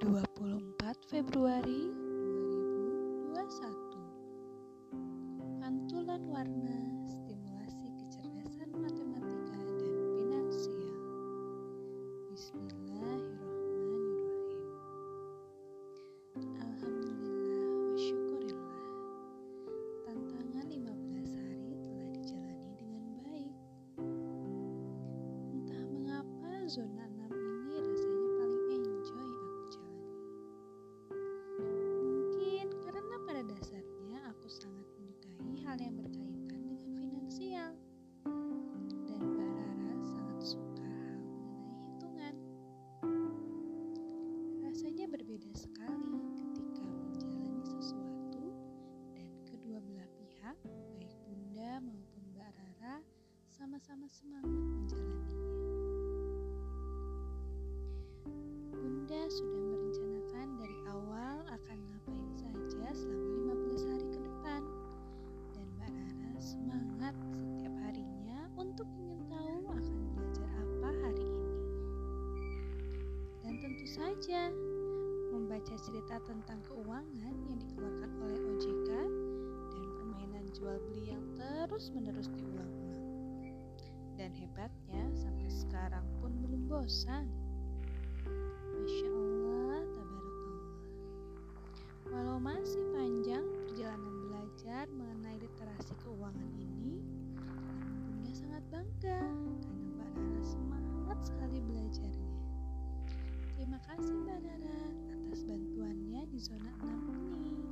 Februari 2021 Pantulan warna stimulasi kecerdasan matematika dan finansial. Bismillahirrahmanirrahim. Alhamdulillah wa syukurillah. Tantangan 15 hari telah dijalani dengan baik. Entah mengapa zona hal yang berkaitan dengan finansial dan Mbak Rara sangat suka hal mengenai hitungan. Rasanya berbeda sekali ketika menjalani sesuatu dan kedua belah pihak, baik Bunda maupun Mbak Rara, sama-sama semangat menjalaninya. Bunda sudah saja, membaca cerita tentang keuangan yang dikeluarkan oleh OJK dan permainan jual beli yang terus-menerus diulang-ulang. Dan hebatnya sampai sekarang pun belum bosan. Masya Allah, tabarakallah. Walau masih kasih Mbak Rara atas bantuannya di zona 6 ini.